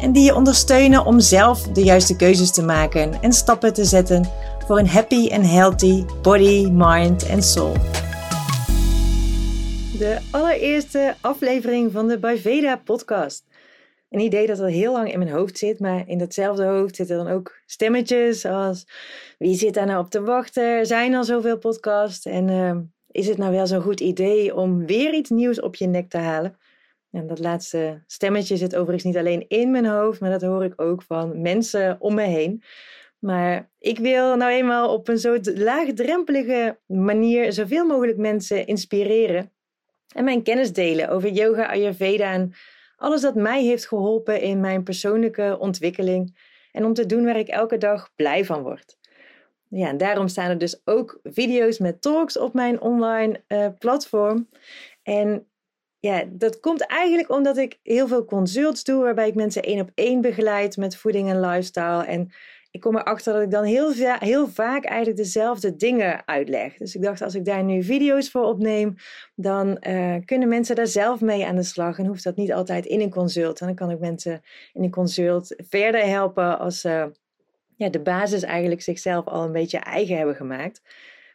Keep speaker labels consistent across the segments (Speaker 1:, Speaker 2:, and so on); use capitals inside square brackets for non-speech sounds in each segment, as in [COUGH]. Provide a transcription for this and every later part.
Speaker 1: en die je ondersteunen om zelf de juiste keuzes te maken en stappen te zetten voor een happy en healthy body, mind en soul. De allereerste aflevering van de Ayurveda podcast. Een idee dat al heel lang in mijn hoofd zit, maar in datzelfde hoofd zitten dan ook stemmetjes als wie zit daar nou op te wachten? Zijn al zoveel podcasts en uh, is het nou wel zo'n goed idee om weer iets nieuws op je nek te halen? En dat laatste stemmetje zit overigens niet alleen in mijn hoofd, maar dat hoor ik ook van mensen om me heen. Maar ik wil nou eenmaal op een zo laagdrempelige manier zoveel mogelijk mensen inspireren en mijn kennis delen over yoga, ayurveda en alles dat mij heeft geholpen in mijn persoonlijke ontwikkeling en om te doen waar ik elke dag blij van word. Ja, en daarom staan er dus ook video's met talks op mijn online uh, platform. En ja, dat komt eigenlijk omdat ik heel veel consults doe, waarbij ik mensen één op één begeleid met voeding en lifestyle. En ik kom erachter dat ik dan heel, heel vaak eigenlijk dezelfde dingen uitleg. Dus ik dacht, als ik daar nu video's voor opneem, dan uh, kunnen mensen daar zelf mee aan de slag. En hoeft dat niet altijd in een consult. En dan kan ik mensen in een consult verder helpen als ze ja, de basis eigenlijk zichzelf al een beetje eigen hebben gemaakt.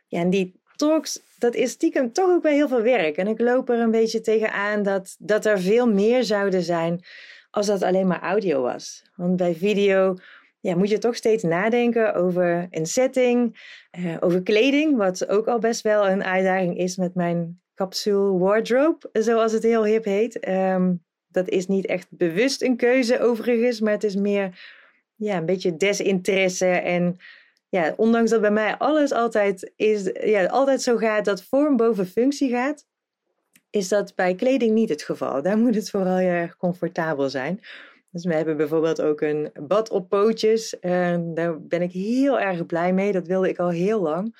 Speaker 1: Ja, en die talks, dat is stiekem toch ook bij heel veel werk. En ik loop er een beetje tegenaan dat, dat er veel meer zouden zijn als dat alleen maar audio was. Want bij video ja, moet je toch steeds nadenken over een setting, uh, over kleding, wat ook al best wel een uitdaging is met mijn capsule wardrobe, zoals het heel hip heet. Um, dat is niet echt bewust een keuze overigens, maar het is meer ja, een beetje desinteresse en ja, ondanks dat bij mij alles altijd, is, ja, altijd zo gaat dat vorm boven functie gaat, is dat bij kleding niet het geval. Daar [LAUGHS] moet het vooral heel erg comfortabel zijn. Dus we hebben bijvoorbeeld ook een bad op pootjes. En daar ben ik heel erg blij mee. Dat wilde ik al heel lang.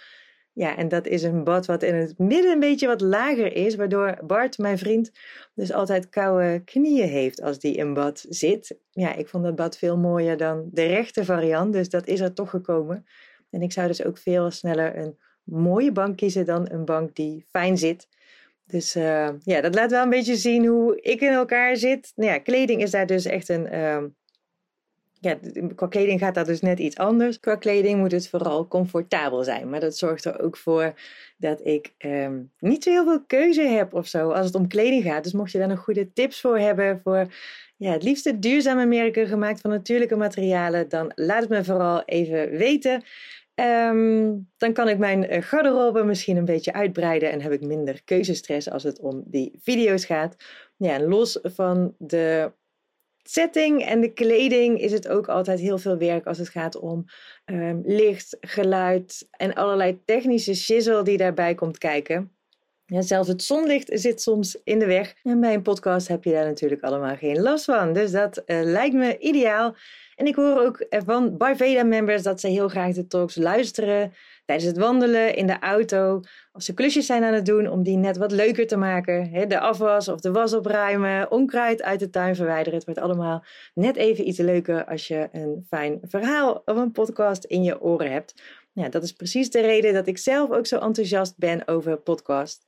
Speaker 1: Ja, en dat is een bad wat in het midden een beetje wat lager is, waardoor Bart, mijn vriend, dus altijd koude knieën heeft als die in bad zit. Ja, ik vond dat bad veel mooier dan de rechte variant, dus dat is er toch gekomen. En ik zou dus ook veel sneller een mooie bank kiezen dan een bank die fijn zit. Dus uh, ja, dat laat wel een beetje zien hoe ik in elkaar zit. Nou ja, kleding is daar dus echt een. Uh, ja, qua kleding gaat dat dus net iets anders. Qua kleding moet het vooral comfortabel zijn. Maar dat zorgt er ook voor dat ik um, niet zo heel veel keuze heb of zo als het om kleding gaat. Dus mocht je daar nog goede tips voor hebben voor ja, het liefste duurzame merken gemaakt van natuurlijke materialen, dan laat het me vooral even weten. Um, dan kan ik mijn eh, garderobe misschien een beetje uitbreiden en heb ik minder keuzestress als het om die video's gaat. Ja, en los van de setting en de kleding is het ook altijd heel veel werk als het gaat om um, licht, geluid en allerlei technische shizzle die daarbij komt kijken. Ja, zelfs het zonlicht zit soms in de weg. En bij een podcast heb je daar natuurlijk allemaal geen last van. Dus dat uh, lijkt me ideaal. En ik hoor ook van Veda-members dat ze heel graag de talks luisteren tijdens het wandelen, in de auto, of ze klusjes zijn aan het doen om die net wat leuker te maken. de afwas of de was opruimen, onkruid uit de tuin verwijderen. Het wordt allemaal net even iets leuker als je een fijn verhaal of een podcast in je oren hebt. Ja, dat is precies de reden dat ik zelf ook zo enthousiast ben over podcast.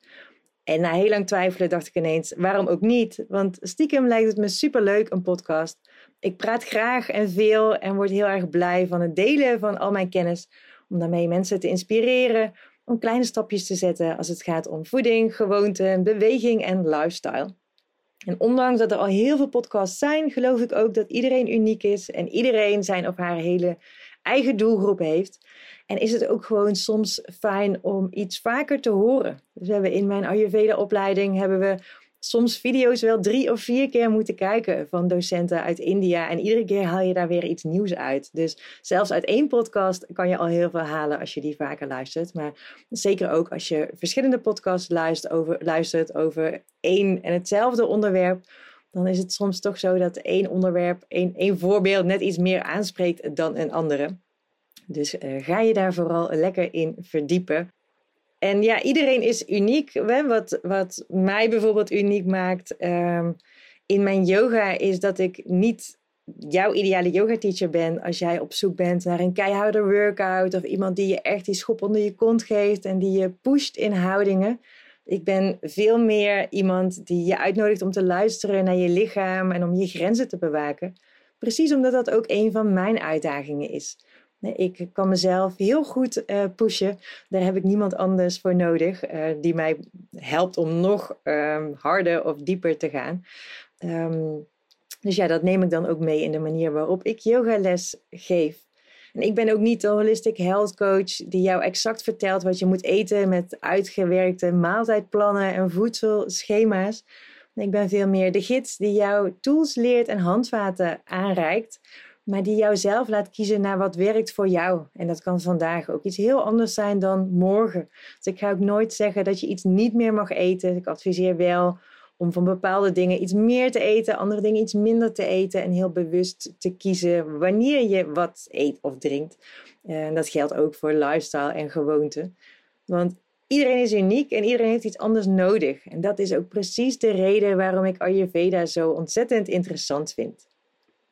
Speaker 1: En na heel lang twijfelen dacht ik ineens, waarom ook niet? Want stiekem lijkt het me superleuk, een podcast. Ik praat graag en veel en word heel erg blij van het delen van al mijn kennis. Om daarmee mensen te inspireren om kleine stapjes te zetten als het gaat om voeding, gewoonten, beweging en lifestyle. En ondanks dat er al heel veel podcasts zijn, geloof ik ook dat iedereen uniek is en iedereen zijn of haar hele eigen doelgroep heeft. En is het ook gewoon soms fijn om iets vaker te horen. Dus we hebben in mijn Ayurveda-opleiding hebben we soms video's wel drie of vier keer moeten kijken van docenten uit India. En iedere keer haal je daar weer iets nieuws uit. Dus zelfs uit één podcast kan je al heel veel halen als je die vaker luistert. Maar zeker ook als je verschillende podcasts luistert over, luistert over één en hetzelfde onderwerp. dan is het soms toch zo dat één onderwerp, één, één voorbeeld net iets meer aanspreekt dan een andere. Dus uh, ga je daar vooral lekker in verdiepen. En ja, iedereen is uniek. Wat, wat mij bijvoorbeeld uniek maakt um, in mijn yoga is dat ik niet jouw ideale yoga teacher ben als jij op zoek bent naar een keiharde workout of iemand die je echt die schop onder je kont geeft en die je pusht in houdingen. Ik ben veel meer iemand die je uitnodigt om te luisteren naar je lichaam en om je grenzen te bewaken. Precies omdat dat ook een van mijn uitdagingen is. Ik kan mezelf heel goed uh, pushen. Daar heb ik niemand anders voor nodig uh, die mij helpt om nog um, harder of dieper te gaan. Um, dus ja, dat neem ik dan ook mee in de manier waarop ik yogales geef. En ik ben ook niet de holistic health coach die jou exact vertelt wat je moet eten met uitgewerkte maaltijdplannen en voedselschema's. Ik ben veel meer de gids die jou tools leert en handvaten aanreikt, maar die jou zelf laat kiezen naar wat werkt voor jou. En dat kan vandaag ook iets heel anders zijn dan morgen. Dus ik ga ook nooit zeggen dat je iets niet meer mag eten. Ik adviseer wel om van bepaalde dingen iets meer te eten, andere dingen iets minder te eten en heel bewust te kiezen wanneer je wat eet of drinkt. En dat geldt ook voor lifestyle en gewoonte. Want iedereen is uniek en iedereen heeft iets anders nodig. En dat is ook precies de reden waarom ik Ayurveda zo ontzettend interessant vind.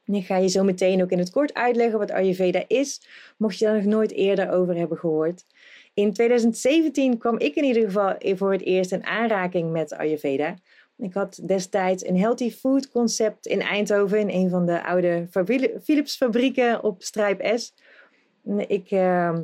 Speaker 1: Ik ga je zo meteen ook in het kort uitleggen wat Ayurveda is, mocht je daar nog nooit eerder over hebben gehoord. In 2017 kwam ik in ieder geval voor het eerst in aanraking met Ayurveda. Ik had destijds een healthy food concept in Eindhoven, in een van de oude Philips fabrieken op Strijp S. Ik uh,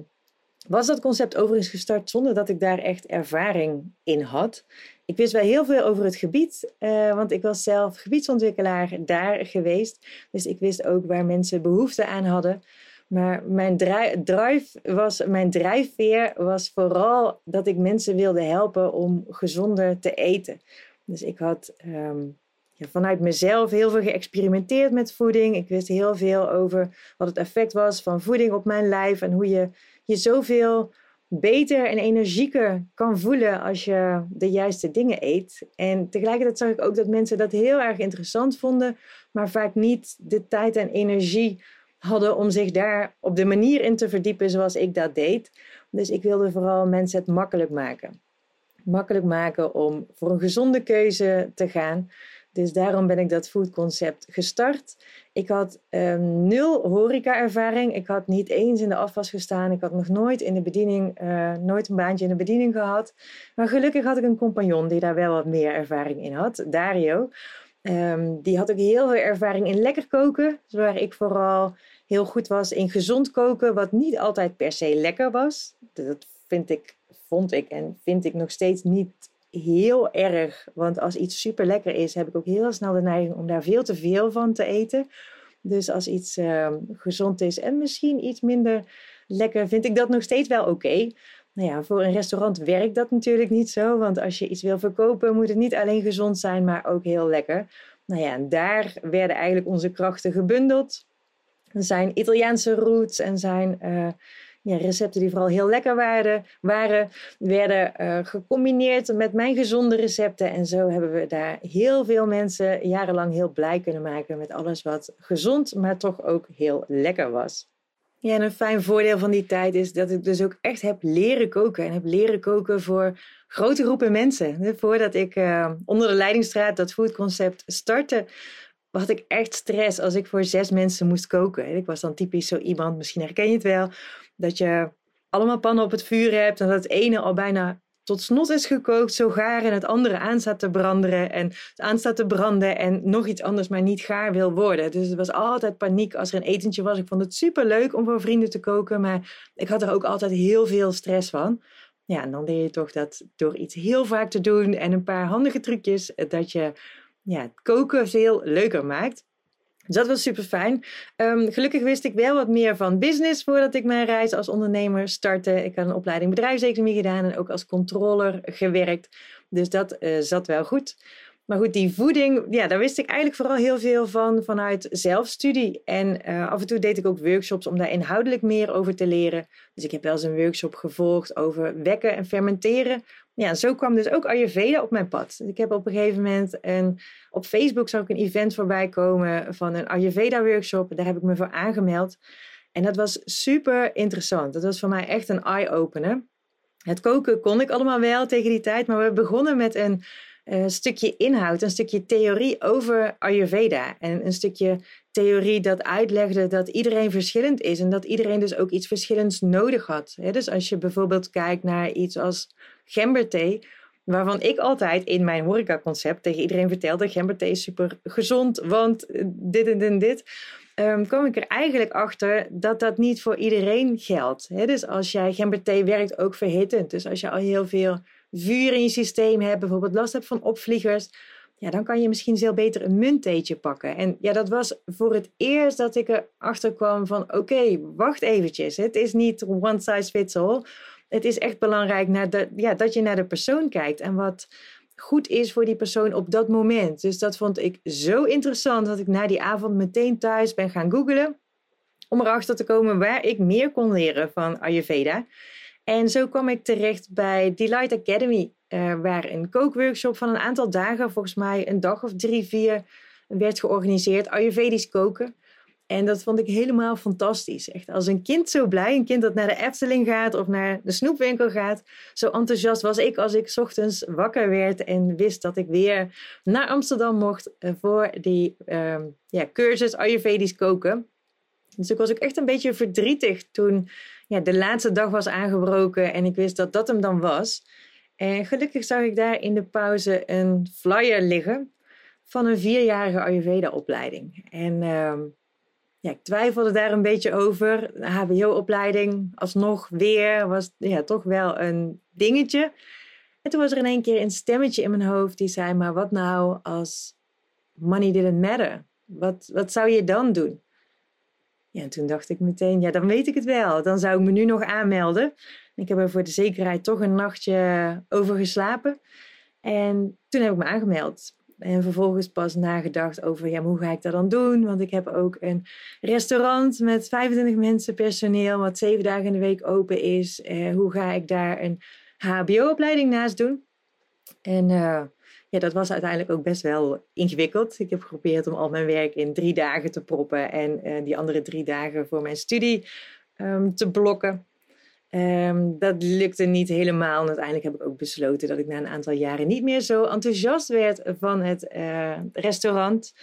Speaker 1: was dat concept overigens gestart zonder dat ik daar echt ervaring in had. Ik wist wel heel veel over het gebied, uh, want ik was zelf gebiedsontwikkelaar daar geweest. Dus ik wist ook waar mensen behoefte aan hadden. Maar mijn drive was, mijn drijfveer was vooral dat ik mensen wilde helpen om gezonder te eten. Dus ik had ehm, ja, vanuit mezelf heel veel geëxperimenteerd met voeding. Ik wist heel veel over wat het effect was van voeding op mijn lijf en hoe je je zoveel beter en energieker kan voelen als je de juiste dingen eet. En tegelijkertijd zag ik ook dat mensen dat heel erg interessant vonden, maar vaak niet de tijd en energie hadden om zich daar op de manier in te verdiepen zoals ik dat deed. Dus ik wilde vooral mensen het makkelijk maken makkelijk maken om voor een gezonde keuze te gaan. Dus daarom ben ik dat foodconcept gestart. Ik had um, nul horeca-ervaring. Ik had niet eens in de afwas gestaan. Ik had nog nooit in de bediening, uh, nooit een baantje in de bediening gehad. Maar gelukkig had ik een compagnon die daar wel wat meer ervaring in had, Dario. Um, die had ook heel veel ervaring in lekker koken, waar ik vooral heel goed was in gezond koken, wat niet altijd per se lekker was. Dat vind ik vond ik en vind ik nog steeds niet heel erg. Want als iets super lekker is, heb ik ook heel snel de neiging om daar veel te veel van te eten. Dus als iets uh, gezond is en misschien iets minder lekker, vind ik dat nog steeds wel oké. Nou ja, voor een restaurant werkt dat natuurlijk niet zo. Want als je iets wil verkopen, moet het niet alleen gezond zijn, maar ook heel lekker. Nou ja, en daar werden eigenlijk onze krachten gebundeld. Er zijn Italiaanse roots en zijn uh, ja, recepten die vooral heel lekker waren, waren werden uh, gecombineerd met mijn gezonde recepten. En zo hebben we daar heel veel mensen jarenlang heel blij kunnen maken met alles wat gezond, maar toch ook heel lekker was. Ja, en een fijn voordeel van die tijd is dat ik dus ook echt heb leren koken. En heb leren koken voor grote groepen mensen. Voordat ik uh, onder de Leidingstraat dat foodconcept startte, had ik echt stress als ik voor zes mensen moest koken. En ik was dan typisch zo iemand, misschien herken je het wel, dat je allemaal pannen op het vuur hebt en dat het ene al bijna tot snot is gekookt, zo gaar en het andere aan staat te branden en aan staat te branden en nog iets anders maar niet gaar wil worden. Dus het was altijd paniek als er een etentje was. Ik vond het super leuk om voor vrienden te koken, maar ik had er ook altijd heel veel stress van. Ja, en dan leer je toch dat door iets heel vaak te doen en een paar handige trucjes, dat je ja, het koken veel leuker maakt. Dus dat was super fijn. Ehm, gelukkig wist ik wel wat meer van business voordat ik mijn reis als ondernemer startte. Ik had een opleiding bedrijfseconomie gedaan en ook als controller gewerkt. Dus dat uh, zat wel goed. Maar goed, die voeding, ja, daar wist ik eigenlijk vooral heel veel van vanuit zelfstudie. En uh, af en toe deed ik ook workshops om daar inhoudelijk meer over te leren. Dus ik heb wel eens een workshop gevolgd over wekken en fermenteren. Ja, zo kwam dus ook Ayurveda op mijn pad. Ik heb op een gegeven moment een, op Facebook zag ik een event voorbij komen van een Ayurveda workshop. Daar heb ik me voor aangemeld. En dat was super interessant. Dat was voor mij echt een eye-opener. Het koken kon ik allemaal wel tegen die tijd, maar we begonnen met een uh, stukje inhoud, een stukje theorie over Ayurveda. En een stukje theorie dat uitlegde dat iedereen verschillend is en dat iedereen dus ook iets verschillends nodig had. dus als je bijvoorbeeld kijkt naar iets als gemberthee, waarvan ik altijd in mijn horecaconcept tegen iedereen vertelde: gemberthee is super gezond, want dit en dit en dit. Um, kwam ik er eigenlijk achter dat dat niet voor iedereen geldt. dus als jij gemberthee werkt ook verhittend. Dus als je al heel veel vuur in je systeem hebt, bijvoorbeeld last hebt van opvliegers, ja, dan kan je misschien veel beter een munttheetje pakken. En ja, dat was voor het eerst dat ik erachter kwam van oké, wacht eventjes. Het is niet one size fits all. Het is echt belangrijk naar ja, dat je naar de persoon kijkt en wat goed is voor die persoon op dat moment. Dus dat vond ik zo interessant dat ik na die avond meteen thuis ben gaan googlen om erachter te komen waar ik meer kon leren van Ayurveda. En zo kwam ik terecht bij Delight Academy, uh, waar een kookworkshop van een aantal dagen, volgens mij een dag of drie, vier, werd georganiseerd. Ayurvedisch koken. En dat vond ik helemaal fantastisch. Echt als een kind zo blij. Een kind dat naar de Efteling gaat of naar de snoepwinkel gaat. Zo enthousiast was ik als ik ochtends wakker werd en wist dat ik weer naar Amsterdam mocht eh, voor die uh, ja, cursus Ayurvedisch koken. Dus ik was ook echt een beetje verdrietig toen ja, de laatste dag was aangebroken en ik wist dat dat hem dan was. En gelukkig zag ik daar in de pauze een flyer liggen van een vierjarige Ayurveda-opleiding. En uh, ja, ik twijfelde daar een beetje over. HBO-opleiding, alsnog weer, was ja, toch wel een dingetje. En toen was er in één keer een stemmetje in mijn hoofd die zei: Maar wat nou als money didn't matter? Wat, wat zou je dan doen? Ja, en toen dacht ik meteen, ja, dan weet ik het wel. Dan zou ik me nu nog aanmelden. Ik heb er voor de zekerheid toch een nachtje over geslapen. En toen heb ik me aangemeld. En vervolgens pas nagedacht over, ja, hoe ga ik dat dan doen? Want ik heb ook een restaurant met 25 mensen personeel, wat zeven dagen in de week open is. Eh, hoe ga ik daar een HBO-opleiding naast doen? En uh, ja, dat was uiteindelijk ook best wel ingewikkeld. Ik heb geprobeerd om al mijn werk in drie dagen te proppen en uh, die andere drie dagen voor mijn studie um, te blokken. Um, dat lukte niet helemaal. En uiteindelijk heb ik ook besloten dat ik na een aantal jaren niet meer zo enthousiast werd van het uh, restaurant.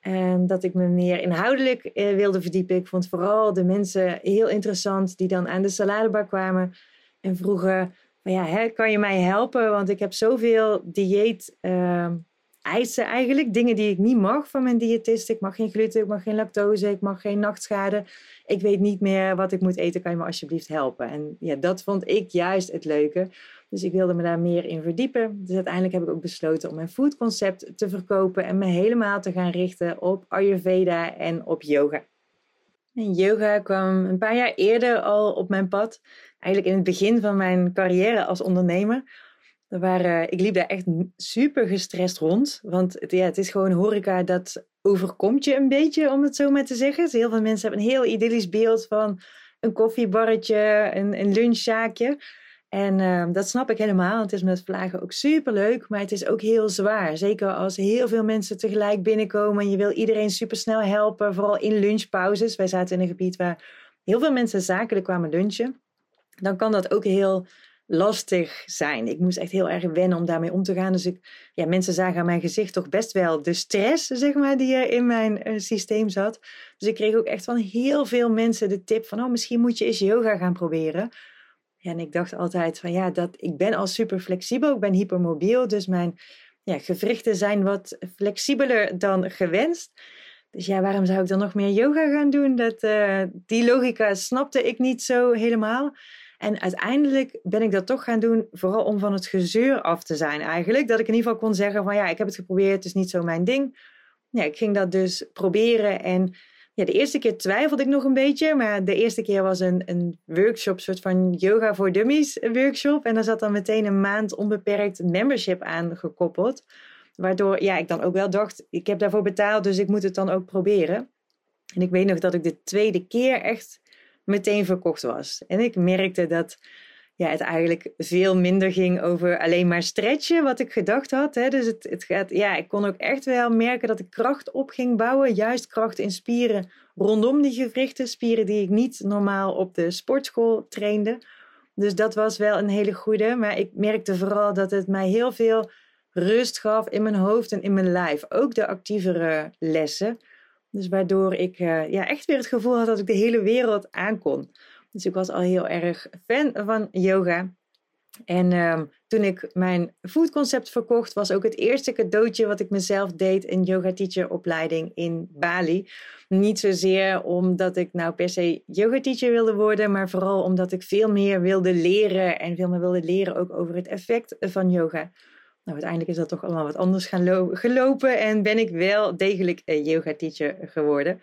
Speaker 1: En dat ik me meer inhoudelijk uh, wilde verdiepen. Ik vond vooral de mensen heel interessant die dan aan de saladebar kwamen en vroegen ja, hè, kan je mij helpen? Want ik heb zoveel dieet uh, eisen eigenlijk. Dingen die ik niet mag van mijn diëtist. Ik mag geen gluten, ik mag geen lactose, ik mag geen nachtschade. Ik weet niet meer wat ik moet eten. Kan je me alsjeblieft helpen? En ja, dat vond ik juist het leuke. Dus ik wilde me daar meer in verdiepen. Dus uiteindelijk heb ik ook besloten om mijn foodconcept te verkopen. En me helemaal te gaan richten op Ayurveda en op yoga. En yoga kwam een paar jaar eerder al op mijn pad eigenlijk in het begin van mijn carrière als ondernemer. Er waren, ik liep daar echt super gestrest rond. Want het, ja, het is gewoon horeca dat overkomt je een beetje, om het zo maar te zeggen. Heel veel mensen hebben een heel idyllisch beeld van een koffiebarretje, een, een lunchzaakje. En uh, dat snap ik helemaal. Het is met vlagen ook super leuk, maar het is ook heel zwaar. Zeker als heel veel mensen tegelijk binnenkomen en je wil iedereen super snel helpen, vooral in lunchpauzes. Wij zaten in een gebied waar heel veel mensen zakelijk kwamen lunchen dan kan dat ook heel lastig zijn. Ik moest echt heel erg wennen om daarmee om te gaan. Dus ik, ja, mensen zagen aan mijn gezicht toch best wel de stress, zeg maar, die in mijn uh, systeem zat. Dus ik kreeg ook echt van heel veel mensen de tip van, oh, misschien moet je eens yoga gaan proberen. Ja, en ik dacht altijd van, ja, dat, ik ben al super flexibel, ik ben hypermobiel, dus mijn ja, gewrichten zijn wat flexibeler dan gewenst. Dus ja, waarom zou ik dan nog meer yoga gaan doen? Dat, uh, die logica snapte ik niet zo helemaal. En uiteindelijk ben ik dat toch gaan doen, vooral om van het gezeur af te zijn eigenlijk. Dat ik in ieder geval kon zeggen van ja, ik heb het geprobeerd, het is niet zo mijn ding. Ja, ik ging dat dus proberen en ja, de eerste keer twijfelde ik nog een beetje, maar de eerste keer was een, een workshop, soort van yoga voor dummies workshop. En daar zat dan meteen een maand onbeperkt membership aan gekoppeld. Waardoor ja, ik dan ook wel dacht, ik heb daarvoor betaald, dus ik moet het dan ook proberen. En ik weet nog dat ik de tweede keer echt meteen verkocht was. En ik merkte dat ja, het eigenlijk veel minder ging over alleen maar stretchen, wat ik gedacht had. Hè. Dus het, het gaat, ja, ik kon ook echt wel merken dat ik kracht op ging bouwen. Juist kracht in spieren rondom die gewrichten. Spieren die ik niet normaal op de sportschool trainde. Dus dat was wel een hele goede. Maar ik merkte vooral dat het mij heel veel rust gaf in mijn hoofd en in mijn lijf. Ook de actievere lessen. Dus waardoor ik uh, ja, echt weer het gevoel had dat ik de hele wereld aankon. Dus ik was al heel erg fan van yoga. En um, toen ik mijn foodconcept verkocht, was ook het eerste cadeautje wat ik mezelf deed een yoga teacher opleiding in Bali. Niet zozeer omdat ik nou per se yoga teacher wilde worden, maar vooral omdat ik veel meer wilde leren en veel meer wilde leren ook over het effect van yoga. Nou, uiteindelijk is dat toch allemaal wat anders gaan gelopen en ben ik wel degelijk een yoga teacher geworden.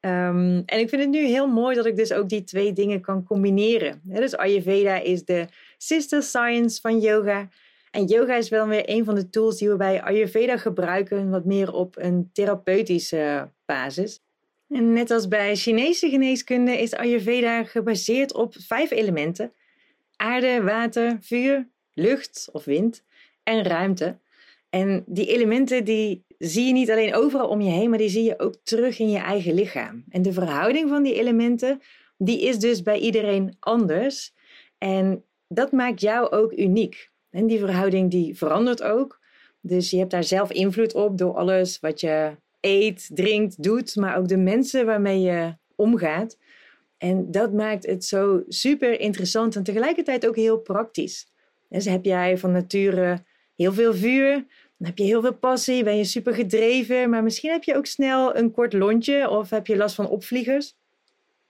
Speaker 1: Um, en ik vind het nu heel mooi dat ik dus ook die twee dingen kan combineren. dus Ayurveda is de sister science van yoga. En yoga is wel weer een van de tools die we bij Ayurveda gebruiken, wat meer op een therapeutische basis. En net als bij Chinese geneeskunde is Ayurveda gebaseerd op vijf elementen: aarde, water, vuur, lucht of wind en ruimte. En die elementen die zie je niet alleen overal om je heen, maar die zie je ook terug in je eigen lichaam. En de verhouding van die elementen, die is dus bij iedereen anders. En dat maakt jou ook uniek. En die verhouding die verandert ook. Dus je hebt daar zelf invloed op door alles wat je eet, drinkt, doet, maar ook de mensen waarmee je omgaat. En dat maakt het zo super interessant en tegelijkertijd ook heel praktisch. Dus heb jij van nature heel veel vuur, dan heb je heel veel passie, ben je super gedreven, maar misschien heb je ook snel een kort lontje of heb je last van opvliegers.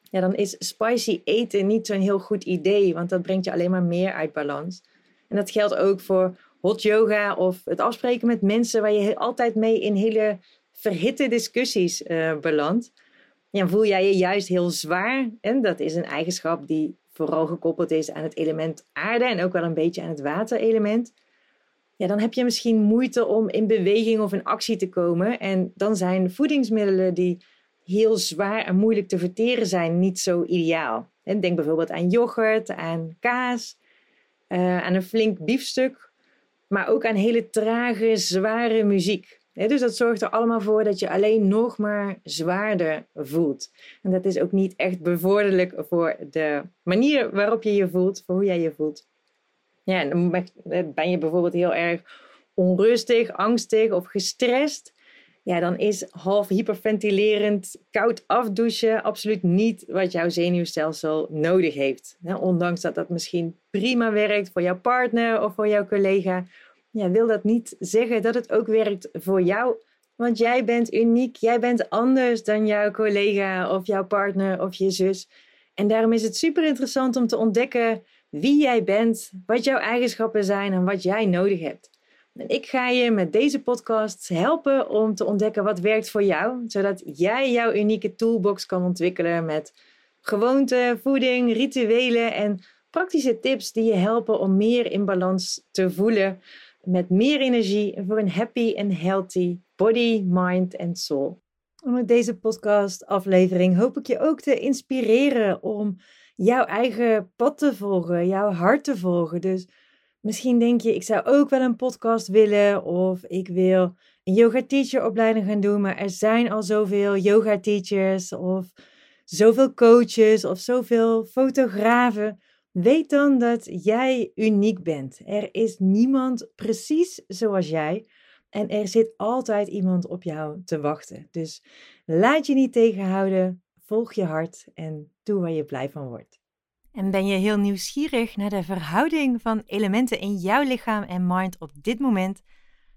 Speaker 1: Ja, dan is spicy eten niet zo'n heel goed idee, want dat brengt je alleen maar meer uit balans. En dat geldt ook voor hot yoga of het afspreken met mensen waar je altijd mee in hele verhitte discussies uh, belandt. Ja, voel jij je juist heel zwaar. En dat is een eigenschap die vooral gekoppeld is aan het element aarde en ook wel een beetje aan het waterelement ja, dan heb je misschien moeite om in beweging of in actie te komen. En dan zijn voedingsmiddelen die heel zwaar en moeilijk te verteren zijn niet zo ideaal. Denk bijvoorbeeld aan yoghurt, aan kaas, uh, aan een flink biefstuk, maar ook aan hele trage, zware muziek. Dus dat zorgt er allemaal voor dat je alleen nog maar zwaarder voelt. En dat is ook niet echt bevorderlijk voor de manier waarop je je voelt, voor hoe jij je voelt. Ja, dan ben je bijvoorbeeld heel erg onrustig, angstig of gestrest. Ja, dan is half hyperventilerend koud afdouchen absoluut niet wat jouw zenuwstelsel nodig heeft. ondanks dat dat misschien prima werkt voor jouw partner of voor jouw collega, ja, wil dat niet zeggen dat het ook werkt voor jou. Want jij bent uniek, jij bent anders dan jouw collega of jouw partner of je zus. En daarom is het super interessant om te ontdekken wie jij bent, wat jouw eigenschappen zijn en wat jij nodig hebt. En ik ga je met deze podcast helpen om te ontdekken wat werkt voor jou, zodat jij jouw unieke toolbox kan ontwikkelen met gewoonten, voeding, rituelen en praktische tips die je helpen om meer in balans te voelen, met meer energie voor een happy en healthy body, mind en soul. met deze podcast aflevering hoop ik je ook te inspireren om jouw eigen pad te volgen, jouw hart te volgen. Dus misschien denk je, ik zou ook wel een podcast willen of ik wil een yoga teacher opleiding gaan doen, maar er zijn al zoveel yoga teachers of zoveel coaches of zoveel fotografen. Weet dan dat jij uniek bent. Er is niemand precies zoals jij. En er zit altijd iemand op jou te wachten. Dus laat je niet tegenhouden. Volg je hart en doe waar je blij van wordt. En ben je heel nieuwsgierig naar de verhouding van elementen in jouw lichaam en mind op dit moment?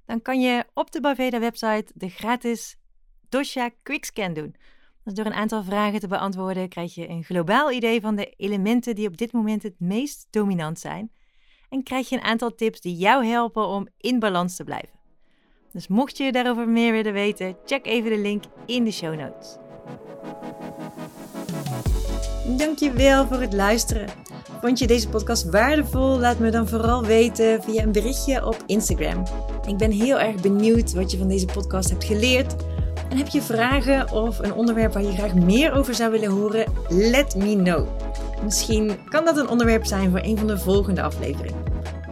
Speaker 1: Dan kan je op de Baveda website de gratis Dosha Quickscan doen. Dus door een aantal vragen te beantwoorden krijg je een globaal idee van de elementen die op dit moment het meest dominant zijn. En krijg je een aantal tips die jou helpen om in balans te blijven. Dus mocht je daarover meer willen weten, check even de link in de show notes. Dankjewel voor het luisteren. Vond je deze podcast waardevol? Laat me dan vooral weten via een berichtje op Instagram. Ik ben heel erg benieuwd wat je van deze podcast hebt geleerd. En heb je vragen of een onderwerp waar je graag meer over zou willen horen? Let me know. Misschien kan dat een onderwerp zijn voor een van de volgende afleveringen.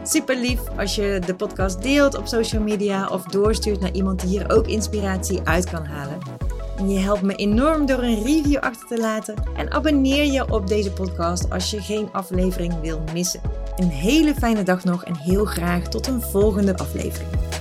Speaker 1: Super lief als je de podcast deelt op social media of doorstuurt naar iemand die hier ook inspiratie uit kan halen. Je helpt me enorm door een review achter te laten en abonneer je op deze podcast als je geen aflevering wil missen. Een hele fijne dag nog en heel graag tot een volgende aflevering.